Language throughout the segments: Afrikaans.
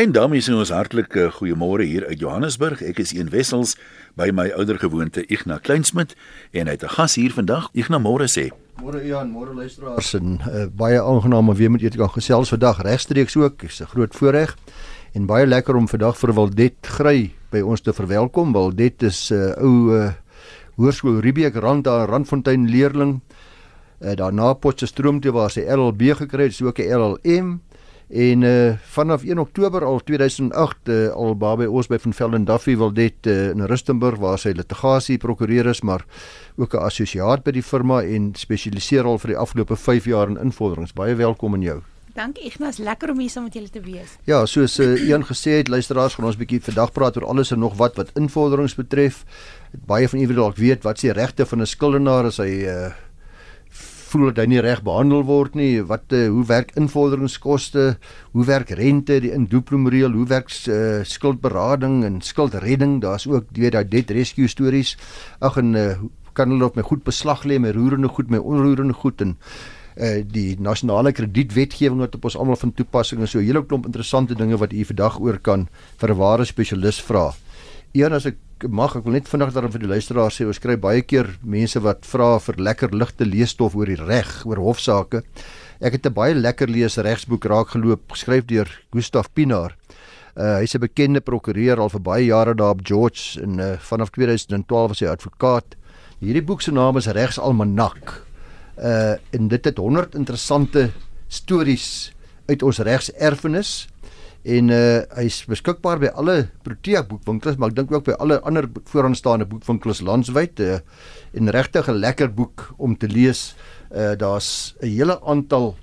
En daarmee sê ons hartlike goeiemôre hier uit Johannesburg. Ek is een wessels by my oudergewoonte Ignas Kleinsmid en hy het 'n gas hier vandag. Ignas môre sê. Môre Ian, môre luisteraars en uh, baie aangenaam om weer met julle te kan gesels vandag regstreeks ook. Dis 'n groot voorreg en baie lekker om vandag vir Waldet Gry by ons te verwelkom. Waldet is 'n uh, ou uh, hoërskool Riebeek Rand daar Randfontein leerling. Uh, daarna Potchefstroom toe waar sy LLB gekry het, so ook 'n LLM en uh, vanaf 1 Oktober al 2008 uh, eh, al by ons by van Velden Duffy wil dit uh, in Rustenburg waar sy litigasie prokureur is maar ook 'n assosiaat by die firma en spesialiseer al vir die afgelope 5 jaar in invorderings. Baie welkom aan jou. Dankie Ignas, lekker om hier saam met julle te wees. Ja, soos uh, een gesê het, luisteraars, gaan ons 'n bietjie vandag praat oor alles en nog wat wat invorderings betref. Baie van julle dalk weet wat se regte van 'n skuldenaar as hy uh, voel dat hy nie reg behandel word nie. Wat uh, hoe werk invorderingskoste? Hoe werk rente, die indooplomreël? Hoe werk uh, skuldberading en skuldredding? Daar's ook weet daai debt rescue stories. Ag en uh, kan hulle op my goed beslag lê, my roerende goed, my onroerende goed en uh die nasionale kredietwetgewing wat op ons almal van toepassing is. So 'n hele klomp interessante dinge wat u vandag oor kan vir 'n ware spesialis vra. Een as ek mag ek wil net vinnig daarom vir die luisteraars sê ons kry baie keer mense wat vra vir lekker ligte leesstof oor die reg, oor hofsaake. Ek het 'n baie lekker lees regsboek raakgeloop geskryf deur Gustaf Pinaar. Uh hy's 'n bekende prokureur al vir baie jare daar op George en uh, vanaf 2012 is hy advokaat. Hierdie boek se naam is Regsalmanak. Uh en dit het 100 interessante stories uit ons regserfenis en uh hy's beskikbaar by alle Protea boekwinkels maar ek dink ook by alle ander vooraanstaande boekwinkels landwyd uh, en regtig 'n lekker boek om te lees. Uh daar's 'n hele aantal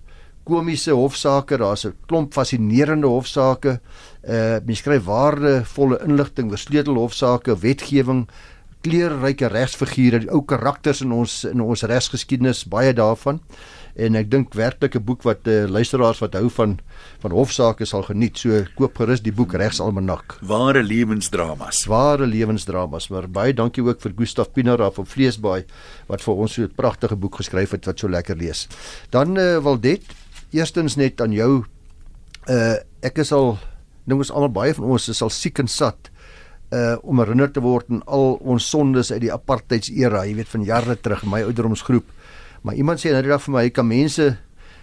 komiese hofsaake, daar's 'n klomp fascinerende hofsaake. Uh mens skryf waardevolle inligting oor sleutelhofsaake, wetgewing, kleurryke regsfigure, die ou karakters in ons in ons regsgeskiedenis, baie daarvan en ek dink werklik 'n boek wat uh, luisteraars wat hou van van hofsaake sal geniet. So koop gerus die boek Regsalmanak. Ware lewensdramas. Ware lewensdramas. Maar baie dankie ook vir Gustaf Pinaar van Vleesbaai wat vir ons so 'n pragtige boek geskryf het wat so lekker lees. Dan uh, wil dit eerstens net aan jou uh ek is al nou ons almal baie van ons is al siek en sat uh om herinner te word aan al ons sondes uit die apartheidsera, jy weet van jare terug, my ouderdomsgroep. Maar iemand sê nou net vir my, hy kan mense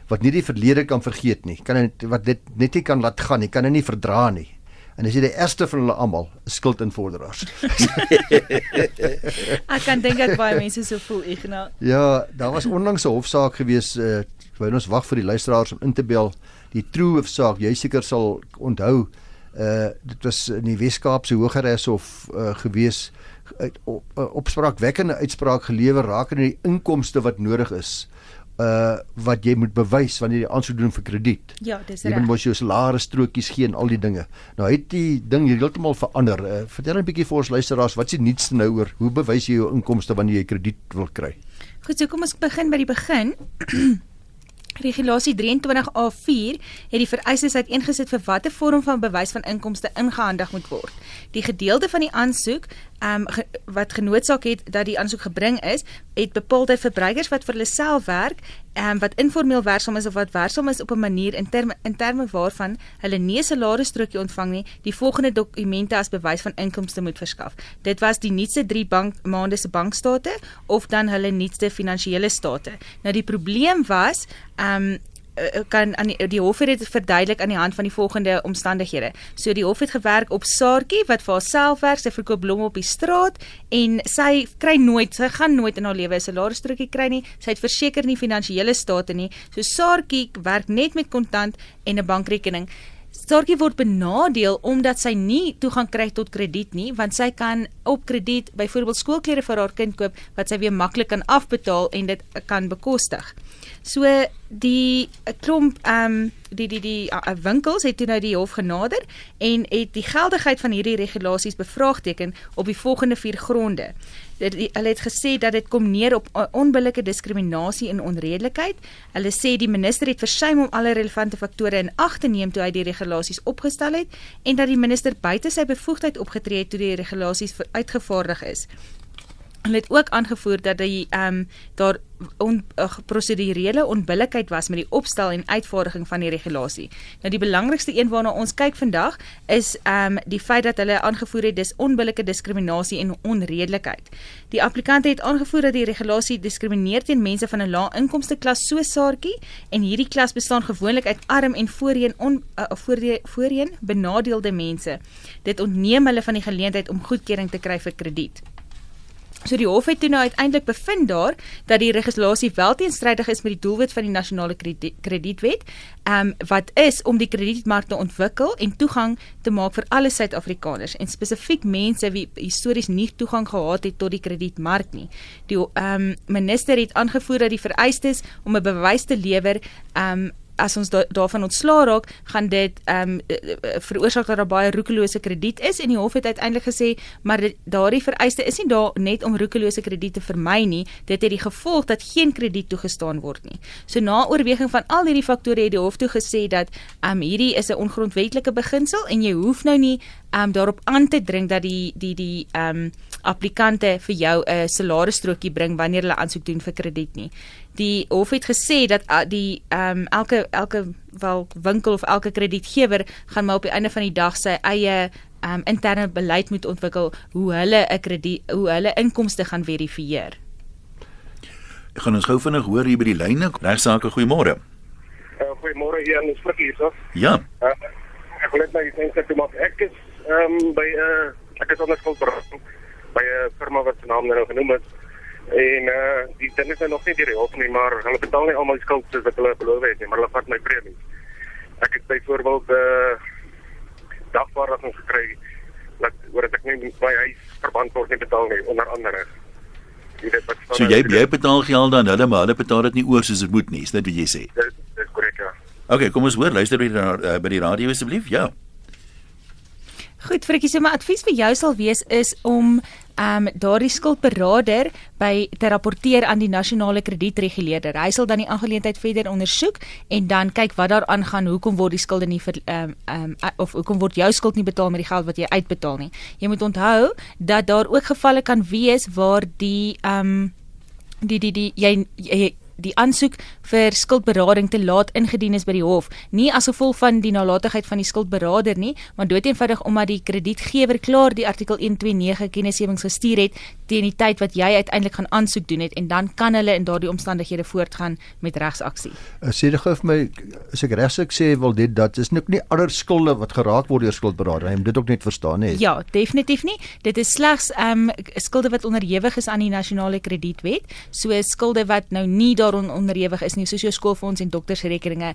wat nie die verlede kan vergeet nie, kan dit wat dit net nie kan laat gaan nie, kan dit nie verdra nie. En as jy die eerste van hulle almal skuldinvorderaars. ek kan dink dat baie mense so voel, Ignas. Ja, daar was onlangs 'n hofsaak gewees, uh wou ons wag vir die luisteraars om in te bel. Die True hofsaak, jy seker sal onthou, uh dit was in die Wes-Kaapse Hogeregshof uh gewees op, opspraakwekkende uitspraak gelewer rakende die inkomste wat nodig is uh wat jy moet bewys wanneer jy aansoek doen vir krediet. Ja, dis reg. Jy moet mos jou salaris strokies gee en al die dinge. Nou het die ding heeltemal verander. Uh, vertel 'n bietjie vir ons luisteraars, wat is die nuutste nou oor hoe bewys jy jou inkomste wanneer jy krediet wil kry? Goed, so kom ons begin by die begin. Regulasie 23A4 het die vereistes uiteengesit vir watter vorm van bewys van inkomste ingehandig moet word. Die gedeelte van die aansoek um, ge, wat genootsaak het dat die aansoek gebring is, het bepaal dat verbruikers wat vir hulle self werk, um, wat informeel werksaam is of wat werksaam is op 'n manier in terme in terme waarvan hulle nie 'n salarisstrokie ontvang nie, die volgende dokumente as bewys van inkomste moet verskaf. Dit was die nuutste 3 bank maande se bankstate of dan hulle nuutste finansiële state. Nou die probleem was, um Eh, eh, kan aan die, die hof het dit verduidelik aan die hand van die volgende omstandighede. So die hof het gewerk op Saartjie wat vir haarself werk, sy verkoop blomme op die straat en sy kry nooit, sy gaan nooit in haar lewe 'n salarisstrokie kry nie. Sy het verseker nie finansiële state nie. So Saartjie werk net met kontant en 'n bankrekening. Saartjie word benadeel omdat sy nie toegang kry tot krediet nie, want sy kan op krediet byvoorbeeld skoolklere vir haar kind koop wat sy weer maklik kan afbetaal en dit kan bekostig. So die klomp ehm um, die die die uh, winkels het toe nou die hof genader en het die geldigheid van hierdie regulasies bevraagteken op die volgende vier gronde. Dit hulle het gesê dat dit kom neer op onbillike diskriminasie en onredelikheid. Hulle sê die minister het versuim om alle relevante faktore in ag te neem toe hy die regulasies opgestel het en dat die minister buite sy bevoegdheid opgetree het toe die regulasies uitgevaardig is. Hulle het ook aangevoer dat die ehm um, daar on, uh, prosedurele onbillikheid was met die opstel en uitvaardiging van die regulasie. Nou die belangrikste een waarna ons kyk vandag is ehm um, die feit dat hulle aangevoer het dis onbillike diskriminasie en onredelikheid. Die applikante het aangevoer dat die regulasie diskrimineer teen mense van 'n lae inkomste klas so Saartjie en hierdie klas bestaan gewoonlik uit arm en voorheen on uh, voorheen, voorheen benadeelde mense. Dit ontneem hulle van die geleentheid om goedkeuring te kry vir krediet. So die hof het toe nou uiteindelik bevind daar dat die regulasie wel teenstrydig is met die doelwit van die nasionale kredietwet, ehm um, wat is om die kredietmark te ontwikkel en toegang te maak vir alle Suid-Afrikaners en spesifiek mense wie histories nie toegang gehad het tot die kredietmark nie. Die ehm um, minister het aangevoer dat die vereistes om 'n bewys te lewer ehm um, as ons da daarvan ontslaa raak, gaan dit ehm um, veroorsaak dat daar baie roekelose krediet is en die hof het uiteindelik gesê maar daardie vereiste is nie daar net om roekelose krediet te vermy nie, dit het die gevolg dat geen krediet toegestaan word nie. So na oorweging van al hierdie faktore het die hof toe gesê dat ehm um, hierdie is 'n ongrondwetlike beginsel en jy hoef nou nie ehm um, daarop aan te dring dat die die die ehm um, applikante vir jou 'n salarisstrokie bring wanneer hulle aansoek doen vir krediet nie die hof het gesê dat uh, die ehm um, elke elke wel winkel of elke kredietgewer gaan maar op die einde van die dag sy eie ehm um, interne beleid moet ontwikkel hoe hulle 'n krediet hoe hulle inkomste gaan verifieer. Ek gaan ons gou vinnig hoor hier by die lyne. Regsake, goeiemôre. Uh, goeiemôre hier in Sprik hier so. Ja. Uh, ek wil net my sê dat maar ek is ehm um, by 'n uh, ek is onder skuld by 'n firma wat se naam nou genoem is En uh die ding is nog nie deur die hof nie, maar hulle betaal nie almal die skuld soos wat hulle beloof het nie, maar hulle vat my premie. Ek het byvoorbeeld uh dagvaarding gekry dat oor ek nie my huis verband word nie betaal nie onder andere. So jy jy betaal geld dan hulle maar hulle betaal dit nie oor soos dit moet nie, is dit wat jy sê? Dis dis korrek ja. Okay, kom ons hoor, luister by die, uh, by die radio asseblief. Ja. Goed, Frikkie, so my advies vir jou sal wees is om ehm um, daardie skuldberader by te rapporteer aan die nasionale kredietreguleerder. Hy sal dan die aangeleentheid verder ondersoek en dan kyk wat daar aangaan, hoekom word die skulde nie vir ehm um, um, of hoekom word jou skuld nie betaal met die geld wat jy uitbetaal nie. Jy moet onthou dat daar ook gevalle kan wees waar die ehm um, die die die jy, jy die aansoek vir skuldberading te laat ingedien is by die hof, nie as gevolg van die nalatigheid van die skuldberader nie, maar doeteenvoudig omdat die kredietgewer klaar die artikel 129 kennisgewings gestuur het teen die tyd wat jy uiteindelik gaan aansoek doen het en dan kan hulle in daardie omstandighede voortgaan met regsaksie. Uh, sê dit gou vir my, as ek regsek sê wil dit dat is nik nie ander skulde wat geraak word deur skuldberader. Hy moet dit ook net verstaan hè. Ja, definitief nie. Dit is slegs ehm um, skulde wat onderhewig is aan die nasionale kredietwet, so skulde wat nou nie daaron onderhewig is nie, soos jou skoolfonds en doktersrekeninge,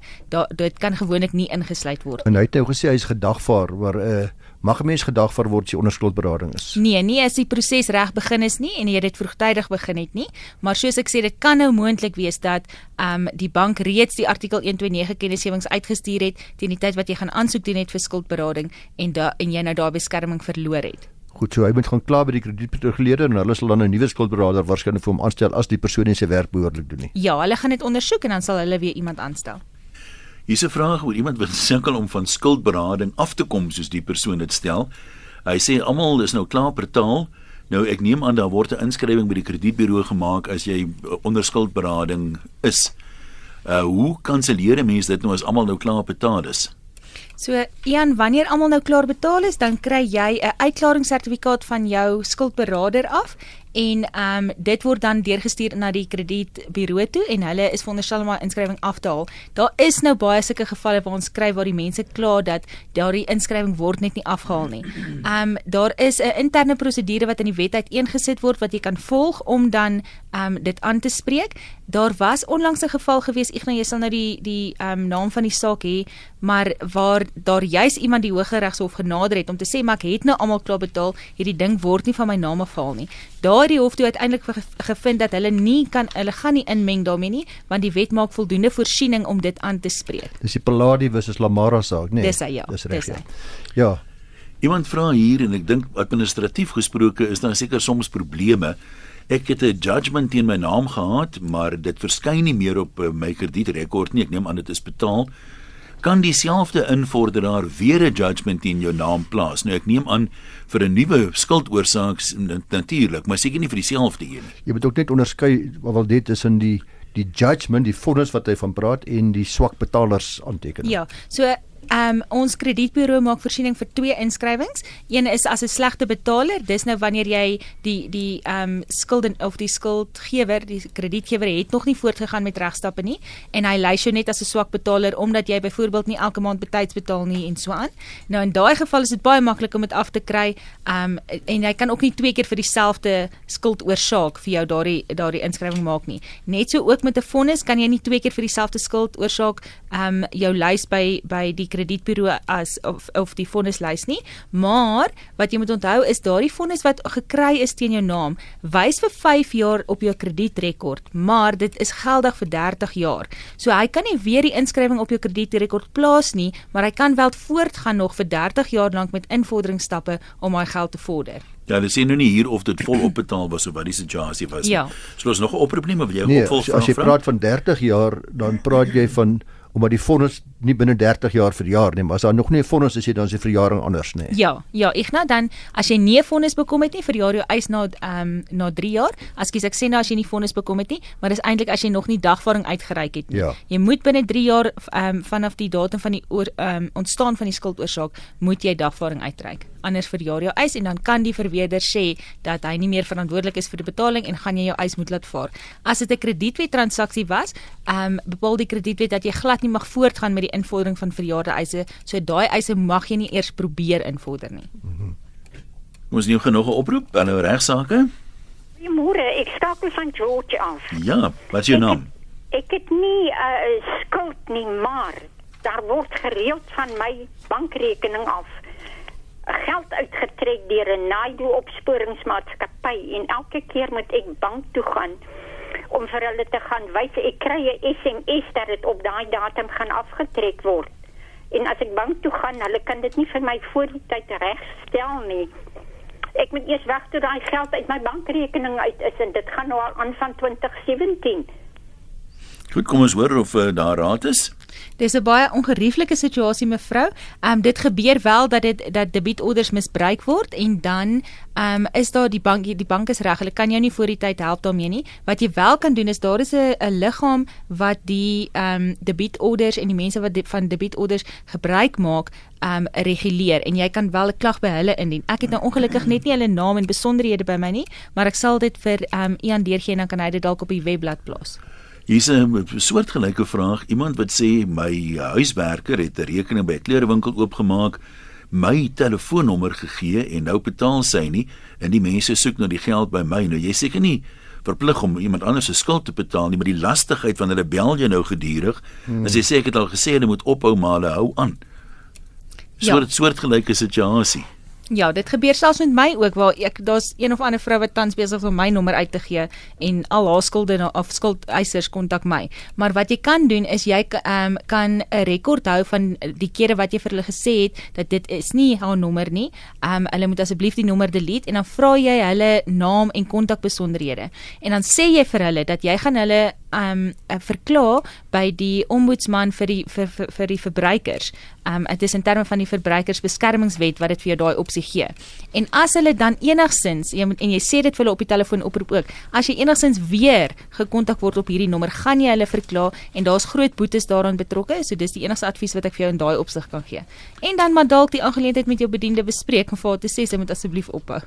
dit kan gewoonlik nie ingesluit word. En hy het nou gesê hy's gedagvaar oor 'n uh, mag 'n mens gedagvaar word as jy onder skuldberading is. Nee, nie as die proses reg begin is nie en jy dit vroegtydig begin het nie, maar soos ek sê, dit kan nou moontlik wees dat ehm um, die bank reeds die artikel 129 kennisgewings uitgestuur het teen die tyd wat jy gaan aansoek doen het vir skuldberading en da en jy nou daai beskerming verloor het. Goed, so hy moet gaan klaar by die kredietbeheerder en hulle sal dan 'n nuwe skuldberader waarskynlik vir hom aanstel as die persoon nie sy werk behoorlik doen nie. Ja, hulle gaan dit ondersoek en dan sal hulle weer iemand aanstel. Hier's 'n vraag oor iemand wat sukkel om van skuldberading af te kom soos die persoon dit stel. Hy sê almal is nou klaar betaal. Nou ek neem aan daar word 'n inskrywing by die kredietburo gemaak as jy onder skuldberading is. Uh hoe kanselleer 'n mens dit nou as almal nou klaar betaal is? So Ian, wanneer almal nou klaar betaal is, dan kry jy 'n uitklaringssertifikaat van jou skuldberader af en ehm um, dit word dan deurgestuur na die kredietburo toe en hulle is veronderstel om 'n inskrywing af te haal. Daar is nou baie sulke gevalle waar ons skryf waar die mense kla dat daardie inskrywing word net nie afgehaal nie. Ehm um, daar is 'n interne prosedure wat in die wet uiteengesit word wat jy kan volg om dan ehm um, dit aan te spreek. Daar was onlangs 'n geval gewees, ek gaan jy sal nou die die ehm um, naam van die saak hê, maar waar daar juis iemand die Hooggeregshof genader het om te sê maar ek het nou almal klaar betaal, hierdie ding word nie van my naam afhaal nie. Daardie hof toe uiteindelik gevind dat hulle nie kan hulle gaan nie inmeng daarmee nie, want die wet maak voldoende voorsiening om dit aan te spreek. Dis die Palladi versus Lamara saak, nee. Dis hy ja. Dis reg. Ja. ja. Iemand vra hier en ek dink administratief gesproke is daar seker soms probleme Ek het 'n judgment teen my naam gehad, maar dit verskyn nie meer op uh, my kredietrekord nie. Ek neem aan dit is betaal. Kan dieselfde invorderaar weer 'n judgment in jou naam plaas. Nou ek neem aan vir 'n nuwe skuldoorsaak natuurlik, maar seker nie vir dieselfde een nie. Jy moet ook net onderskei wat wel dit is in die die judgment, die vonnis wat hy van praat en die swak betalers aantekening. Ja, so Ehm um, ons kredietburo maak voorsiening vir twee inskrywings. Een is as 'n slegte betaler. Dis nou wanneer jy die die ehm um, skuld of die skuldgewer, die kredietgewer het nog nie voortgegaan met regstappe nie en hy lys jou net as 'n swak betaler omdat jy byvoorbeeld nie elke maand betyds betaal nie en so aan. Nou in daai geval is dit baie maklik om dit af te kry. Ehm um, en jy kan ook nie twee keer vir dieselfde skuldoorsaak vir jou daardie daardie inskrywing maak nie. Net so ook met 'n vonnis kan jy nie twee keer vir dieselfde skuldoorsaak ehm um, jou lys by by die kredietburo as of of die vonnislys nie, maar wat jy moet onthou is daardie vonnis wat gekry is teen jou naam, wys vir 5 jaar op jou kredietrekord, maar dit is geldig vir 30 jaar. So hy kan nie weer die inskrywing op jou kredietrekord plaas nie, maar hy kan wel voortgaan nog vir 30 jaar lank met invorderingsstappe om hy geld te vorder. Ja, dis nou nie hier of dit volop betaal was of wat die situasie was nie. Ja. So ons nog 'n oproep nie, maar wil jy Nee, opvolg as, as jy praat van 30 jaar, dan praat jy van omdat die vonnis nie binne 30 jaar verjaar nie, maar as daar nog nie 'n vonnis is, dan is die verjaring anders nê. Ja, ja, ek nou dan as jy nie 'n vonnis bekom het nie vir jaar jou eis na ehm um, na 3 jaar. Ekskuus, ek sê nou as jy nie vonnis bekom het nie, maar dis eintlik as jy nog nie dagvaarding uitgereik het nie. Ja. Jy moet binne 3 jaar ehm um, vanaf die datum van die ehm um, ontstaan van die skuldoorsaak moet jy dagvaarding uitreik. Anders verjaar jou eis en dan kan die verweerder sê dat hy nie meer verantwoordelik is vir die betaling en gaan jy jou eis moet laat vaar. As dit 'n kredietwet transaksie was, ehm um, bepaal die kredietwet dat jy glad nie mag voortgaan met die invordering van verjaarde eise. So daai eise mag jy nie eers probeer invorder nie. Ons nie genoeg 'n oproep aan nou regsaake? Goeiemôre, ek skakel van George af. Ja, wat is jou naam? Ek het nie 'n uh, skuld nie, maar daar word gereeld van my bankrekening af geld uitgetrek deur 'n Naidu opsporingsmaatskappy en elke keer moet ek bank toe gaan om vir hulle te gaan wys ek kry 'n SMS dat dit op daai datum gaan afgetrek word. En as ek bank toe gaan, hulle kan dit nie vir my voor die tyd regstel nie. Ek moet eers wag tot daai geld uit my bankrekening uit is en dit gaan nou al aan van 2017. Goed, kom ons hoor of uh, daar raad is. Dis 'n baie ongerieflike situasie mevrou. Ehm um, dit gebeur wel dat dit dat debietorders misbruik word en dan ehm um, is daar die bank die bank is reg. Hulle kan jou nie voor die tyd help daarmee nie. Wat jy wel kan doen is daar is 'n 'n liggaam wat die ehm um, debietorders en die mense wat die, van debietorders gebruik maak ehm um, reguleer en jy kan wel 'n klag by hulle indien. Ek het nou ongelukkig net nie hulle naam en besonderhede by my nie, maar ek sal dit vir ehm um, Ian deurgee en dan kan hy dit dalk op die webblad plaas. Hier's 'n soortgelyke vraag. Iemand wat sê my huiswerker het 'n rekening by 'n klerewinkel oopgemaak, my telefoonnommer gegee en nou betaal sy nie en die mense soek nou die geld by my. Nou jy seker nie verplig om iemand anders se skuld te betaal nie, maar die lastigheid van hulle bel jou nou gedurig. Hmm. As jy sê ek het al gesê hulle moet ophou maar hulle hou aan. Soort ja. soortgelyke situasie. Ja, dit gebeur selfs met my ook waar ek daar's een of ander vrou wat tans besig is om my nommer uit te gee en al haar skulde of skuldeisers kontak my. Maar wat jy kan doen is jy um, kan 'n rekord hou van die kere wat jy vir hulle gesê het dat dit is nie haar nommer nie. Um hulle moet asseblief die nommer delete en dan vra jy hulle naam en kontakbesonderhede. En dan sê jy vir hulle dat jy gaan hulle um verklaar by die ombudsman vir die vir vir, vir die verbruikers. Um dit is in terme van die verbruikersbeskermingswet wat dit vir jou daai opsie gee. En as hulle dan enigsins jy moet en jy sê dit vir hulle op die telefoon oproep ook, as jy enigsins weer gekontak word op hierdie nommer, gaan jy hulle verklaar en daar's groot boetes daaraan betrokke, so dis die enigste advies wat ek vir jou in daai opsig kan gee. En dan maar dalk die aangeleentheid met jou bediende bespreek en vir haar te sê sy moet asseblief ophou.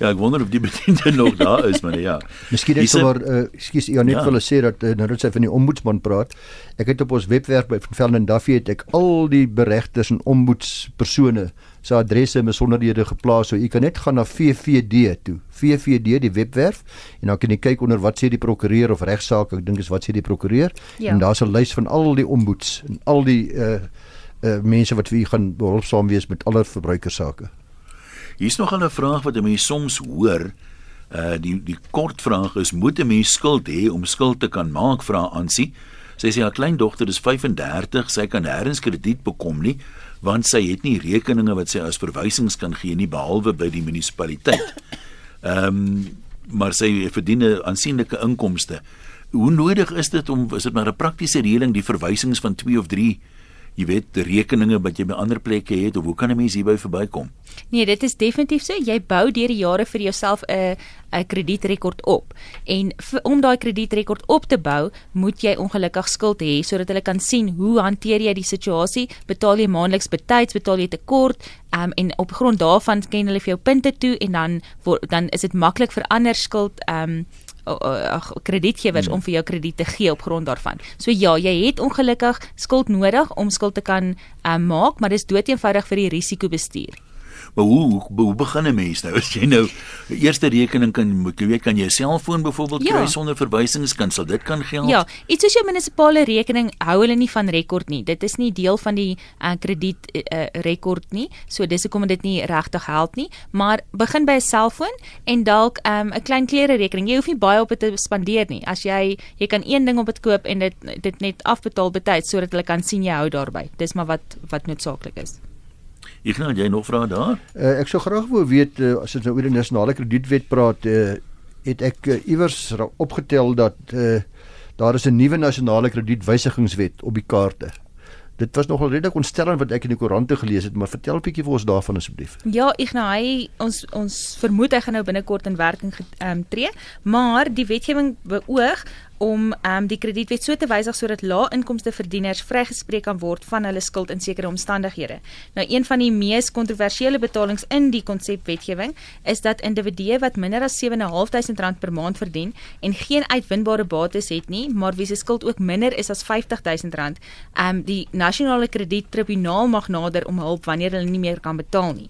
Ja, ek wonder of die bediende nog daar is, maar ja. Miskien net sommer uh, ekskuus, ek net ja. wil sê dat uh, nou dat sy van die ombudsman praat. Ek het op ons webwerf by van Velden Duffy het ek al die beregters en ombudspersone se adresse en besonderhede geplaas. So u kan net gaan na VVD toe. VVD die webwerf en dan kan jy kyk onder wat sê die prokureur of regsaak. Ek dink is wat sê die prokureur. Ja. En daar's 'n lys van al die ombuds en al die uh uh mense wat vir u gaan behulpsaam wees met alle verbruikersake. Hier's nog 'n vraag wat 'n mens soms hoor. Uh die die kort vraag is moet 'n mens skuld hê om skuld te kan maak vra aansie. Sy sê haar kleindogter is 35, sy kan nêrens krediet bekom nie want sy het nie rekeninge wat sy as verwysings kan gee nie behalwe by die munisipaliteit. Ehm um, maar sy verdien 'n aansienlike inkomste. Hoe nodig is dit om is dit maar 'n praktiese reëling die verwysings van 2 of 3 jy weet rekeninge wat jy by ander plekke het of hoe kan 'n mens hierby verbykom? Nee, dit is definitief so. Jy bou deur die jare vir jouself 'n 'n kredietrekord op. En vir, om daai kredietrekord op te bou, moet jy ongelukkig skuld hê sodat hulle kan sien hoe hanteer jy die situasie? Betaal jy maandeliks betyds, betaal jy tekort? Um, en op grond daarvan ken hulle vir jou punte toe en dan dan is dit maklik vir ander skuld um ag kredietgewers hmm. om vir jou krediet te gee op grond daarvan. So ja, jy het ongelukkig skuld nodig om skuld te kan um, maak, maar dis doeteenvoudig vir die risikobestuur. Maar hoe hoe, hoe begin 'n mens nou? As jy nou eerste rekening kan moet jy weet kan jy 'n selfoon byvoorbeeld ja. kry sonder verwysings kan sal dit kan geld? Ja, iets soos jou munisipale rekening hou hulle nie van rekord nie. Dit is nie deel van die uh, krediet uh, rekord nie. So dis hoekom dit nie regtig help nie, maar begin by 'n selfoon en dalk 'n um, klein klere rekening. Jy hoef nie baie op dit te spandeer nie. As jy jy kan een ding op dit koop en dit dit net afbetaal betyds sodat hulle kan sien jy hou daarby. Dis maar wat wat noodsaaklik is. Ek gaan jy nog vra daar? Uh, ek sou graag wou weet uh, as ons nou oor die nasionale kredietwet praat, uh, het ek uh, iewers opgetel dat uh, daar is 'n nuwe nasionale kredietwysigingswet op die kaarte. Dit was nogal redelik ontstellend wat ek in die koerante gelees het, maar vertel 'n bietjie vir ons daarvan asseblief. Ja, ek nou hy ons ons vermoed hy gaan nou binnekort in werking ehm um, tree, maar die wetgewing beoog om um, die kredietwet so te wysig sodat lae-inkomste verdieners vrygespreek kan word van hulle skuld in sekere omstandighede. Nou een van die mees kontroversiële betalings in die konsepwetgewing is dat individue wat minder as R7.500 per maand verdien en geen uitwinbare bates het nie, maar wie se skuld ook minder is as R50.000, um die nasionale krediettribunaal mag nader om hulp wanneer hulle nie meer kan betaal nie.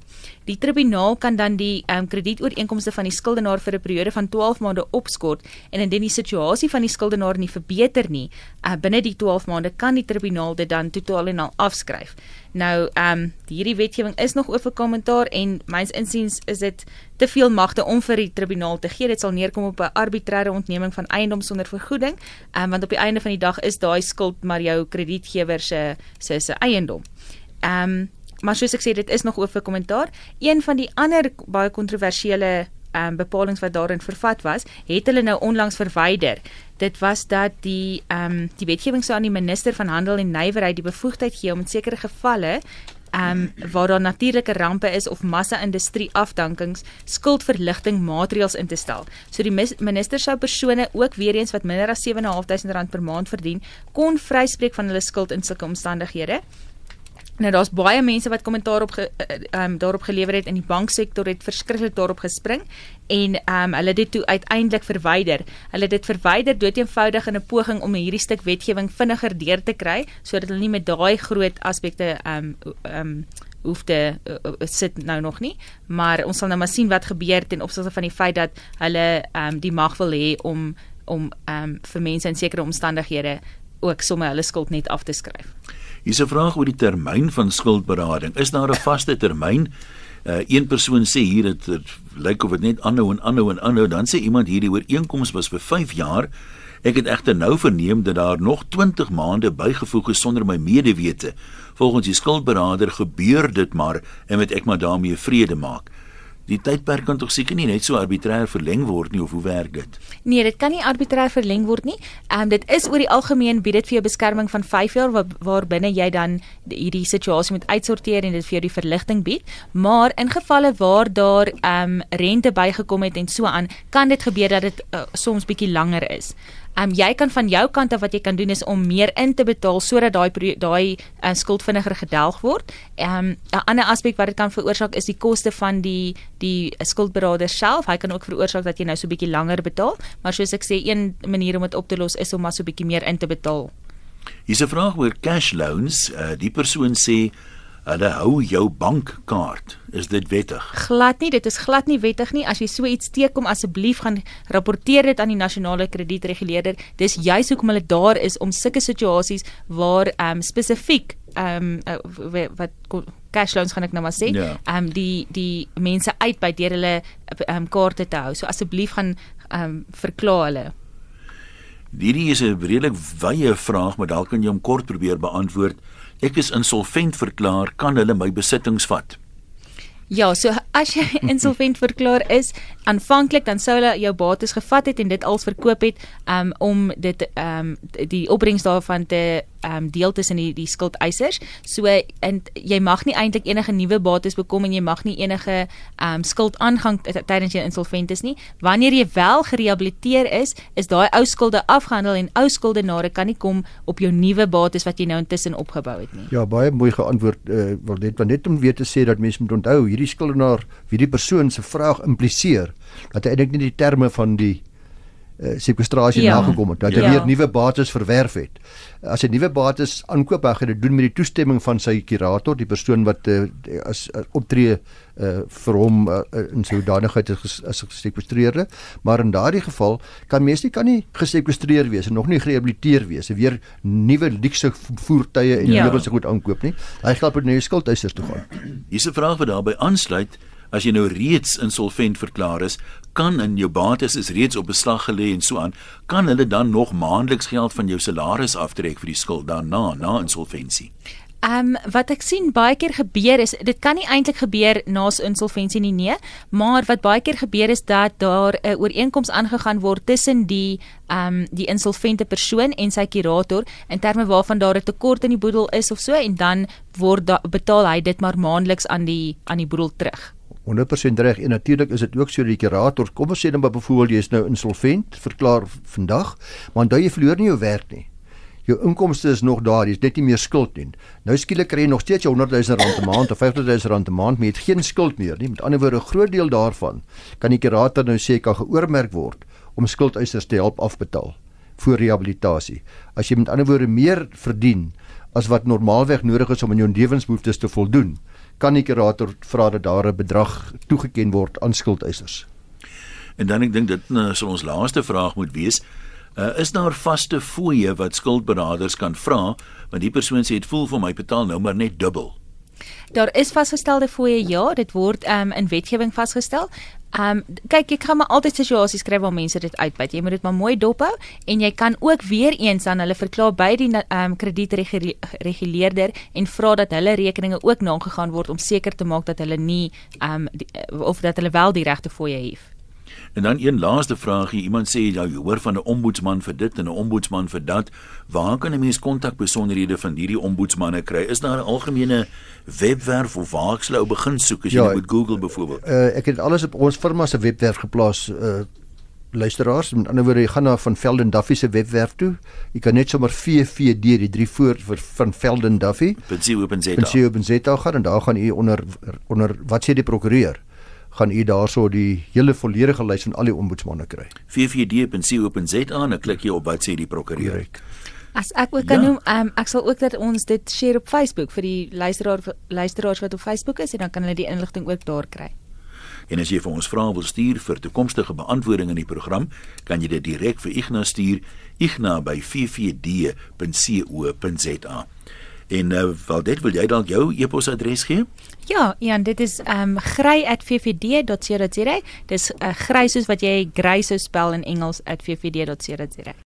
Die tribunaal kan dan die um, kredietooreenkomste van die skuldenaar vir 'n periode van 12 maande opskort en indien die situasie van die skuldenaar nie verbeter nie, uh, binne die 12 maande kan die tribunaal dit dan totaal en al afskryf. Nou, ehm um, hierdie wetgewing is nog oor vir kommentaar en myns insiens is dit te veel magte om vir die tribunaal te gee. Dit sal neerkom op 'n arbitreëre ontneming van eiendom sonder vergoeding, ehm um, want op die einde van die dag is daai skuld maar jou kredietgewer se se se eiendom. Ehm um, maar soos ek sê dit is nog oor vir kommentaar. Een van die ander baie kontroversiële ehm um, bepalinge wat daarin vervat was, het hulle nou onlangs verwyder. Dit was dat die ehm um, die wetgewing sou aan die minister van handel en nywerheid die bevoegdheid gee om in sekere gevalle ehm um, waar daar natuurlike rampe is of massa-industrie afdankings skuldverligting maatreëls in te stel. So die minister sou persone ook weer eens wat minder as 7.500 rand per maand verdien kon vryspreek van hulle skuld in sulke omstandighede. Nou daar's baie mense wat kommentaar op ge, um, daarop gelewer het in die banksektor het verskriklik daarop gespring en um, hulle dit toe uiteindelik verwyder. Hulle het dit verwyder doeteenvoudig in 'n poging om hierdie stuk wetgewing vinniger deur te kry sodat hulle nie met daai groot aspekte um um hoef te uh, uh, sit nou nog nie, maar ons sal nou maar sien wat gebeur ten opsigte van die feit dat hulle um die mag wil hê om om um vir mense in sekere omstandighede ook sommer hulle skuld net af te skryf. Hier's 'n vraag oor die termyn van skuldberading. Is daar 'n vaste termyn? Uh, een persoon sê hier dit, lyk of dit net aanhou en aanhou en aanhou. Dan sê iemand hierdie ooreenkoms was vir 5 jaar. Ek het egter nou verneem dat daar nog 20 maande bygevoeg is sonder my medewete. Volgens die skuldberader gebeur dit maar en moet ek maar daarmee vrede maak die tydperk kan tog seker nie net so arbitrêr verleng word nie of hoe werk dit? Nee, dit kan nie arbitrêr verleng word nie. Ehm um, dit is oor die algemeen bied dit vir jou beskerming van 5 jaar waar, waar binne jy dan hierdie situasie moet uitsorteer en dit vir jou die verligting bied. Maar in gevalle waar daar ehm um, rente bygekom het en so aan, kan dit gebeur dat dit uh, soms bietjie langer is. Um, jy kan van jou kant af wat jy kan doen is om meer in te betaal sodat daai daai uh, skuld vinniger gedelg word. Ehm um, 'n ander aspek wat dit kan veroorsaak is die koste van die die skuldberader self. Hy kan ook veroorsaak dat jy nou so 'n bietjie langer betaal, maar soos ek sê, een manier om dit op te los is om maar so 'n bietjie meer in te betaal. Hier's 'n vraag oor cash loans. Uh, die persoon sê Hulle hou jou bankkaart. Is dit wettig? Glad nie, dit is glad nie wettig nie. As jy so iets teekom, asseblief gaan rapporteer dit aan die nasionale kredietreguleerder. Dis juis hoekom hulle daar is om sulke situasies waar ehm um, spesifiek ehm um, uh, wat cash loans gaan ek nou maar sê, ja. ehm ja. um, die die mense uit by deur hulle ehm um, kaarte te hou. So asseblief gaan ehm um, verklaar hulle. Hierdie is 'n redelik wye vraag, maar dalk kan jy hom kort probeer beantwoord ek is insolvent verklaar, kan hulle my besittings vat? Ja, so as jy insolvent verklaar is, aanvanklik dan sou hulle jou bates gevat het en dit als verkoop het um, om dit um, die opbrengs daarvan te ehm um, deel tussen die die skuldeisers. So en jy mag nie eintlik enige nuwe bates bekom en jy mag nie enige ehm um, skuld aangang tydens jy insolvent is nie. Wanneer jy wel gerehabiliteer is, is daai ou skulde afgehandel en ou skuldenare kan nie kom op jou nuwe bates wat jy nou intussen opgebou het nie. Ja, baie mooi geantwoord. Uh, wil net net om weer te sê dat mense moet onthou hierdie skuldenaar, wie die persoon se vraag impliseer dat hy eintlik nie die terme van die uh, sekwestrasie ja. nagekom het dat hy ja. weer nuwe bates verwerf het. As hy nuwe bates aankoop, hy gaan dit doen met die toestemming van sy kurator, die persoon wat uh, as uh, optree uh, vir hom uh, in sy hoedanigheid as as gesekwestreerde, maar in daardie geval kan mens nie kan nie gesekwestreer wees en nog nie gerehabiliteer wees en weer nuwe luukse voertuie en ja. nuwe se goed aankoop nie. Hy gaan op 'n nuwe skuldeisers toe gaan. Hier's 'n vraag wat daarbey aansluit as jy nou reeds insolvent verklaar is, kan in jou bates is reeds op beslag gelê en so aan, kan hulle dan nog maandeliks geld van jou salaris aftrek vir die skuld daarna na insolventie? Ehm um, wat ek sien baie keer gebeur is dit kan nie eintlik gebeur na insolventie nie nee, maar wat baie keer gebeur is dat daar 'n ooreenkoms aangegaan word tussen die ehm um, die insolvente persoon en sy kurator in terme waarvan daar 'n tekort in die boedel is of so en dan word da, betaal hy dit maar maandeliks aan die aan die boedel terug. 100% reg. En natuurlik is dit ook so dat die kurator, kom ons sê dan byvoorbeeld jy is nou insolvent, verklaar vandag, maar dan jy verloor nie jou werk nie. Jou inkomste is nog daar, jy's net nie meer skuld nie. Nou skielik kry jy nog steeds jou 100 000 rand 'n maand of 50 000 rand 'n maand, maar jy het geen skuld meer nie. Met ander woorde, 'n groot deel daarvan kan die kurator nou sê kan geoormerk word om skuldeisers te help afbetaal vir rehabilitasie. As jy met ander woorde meer verdien as wat normaalweg nodig is om aan jou lewensbehoeftes te voldoen, kan die kurator vra dat daar 'n bedrag toegeken word aan skuldeisers. En dan ek dink dit nou sal ons laaste vraag moet wees. Uh, is daar vaste fooie wat skuldberaders kan vra want die persoon sê dit voel vir my betaal nou maar net dubbel. Daar is vasgestelde fooie ja, dit word um, in wetgewing vasgestel. Ehm um, kyk ek gaan maar altyd situasies kry waar mense dit uitbuit. Jy moet dit maar mooi dophou en jy kan ook weer eens aan hulle verklaar by die ehm um, kredietreguleerder en vra dat hulle rekeninge ook nagegaan word om seker te maak dat hulle nie ehm um, of dat hulle wel die regte fooie het. En dan een laaste vraagie, iemand sê jy nou, hoor van 'n ombudsman vir dit en 'n ombudsman vir dat. Waar kan 'n mens kontak besonderhede van hierdie ombudsmanne kry? Is daar 'n algemene webwerf of waar ek sou begin soek as jy ja, met Google byvoorbeeld? Uh, ek het alles op ons firma se webwerf geplaas. Uh, luisteraars, met ander woorde, jy gaan na van Velden Duffy se webwerf toe. Jy kan net sommer VVD die drie voor vir van Velden Duffy. .co.za. .co.za gaan en daar gaan u onder onder wat sê die prokureur? Gaan u daarso die hele volledige lys van al die ombudsmanne kry. vvd.co.za en klik jy op wat sê die prokureur. As ek ook kan ja. noem, um, ek sal ook dat ons dit share op Facebook vir die luisteraar luisteraars wat op Facebook is en dan kan hulle die inligting ook daar kry. En as jy vir ons vrae wil stuur vir toekomstige beantwoording in die program, kan jy dit direk vir Ignas stuur, igna@vvd.co.za. En uh, wel dit wil jy dalk jou e-posadres gee? Ja, Ian, dit is ehm um, grey@vvd.co.za. Dis 'n uh, grey soos wat jy grey sou spel in Engels @vvd.co.za.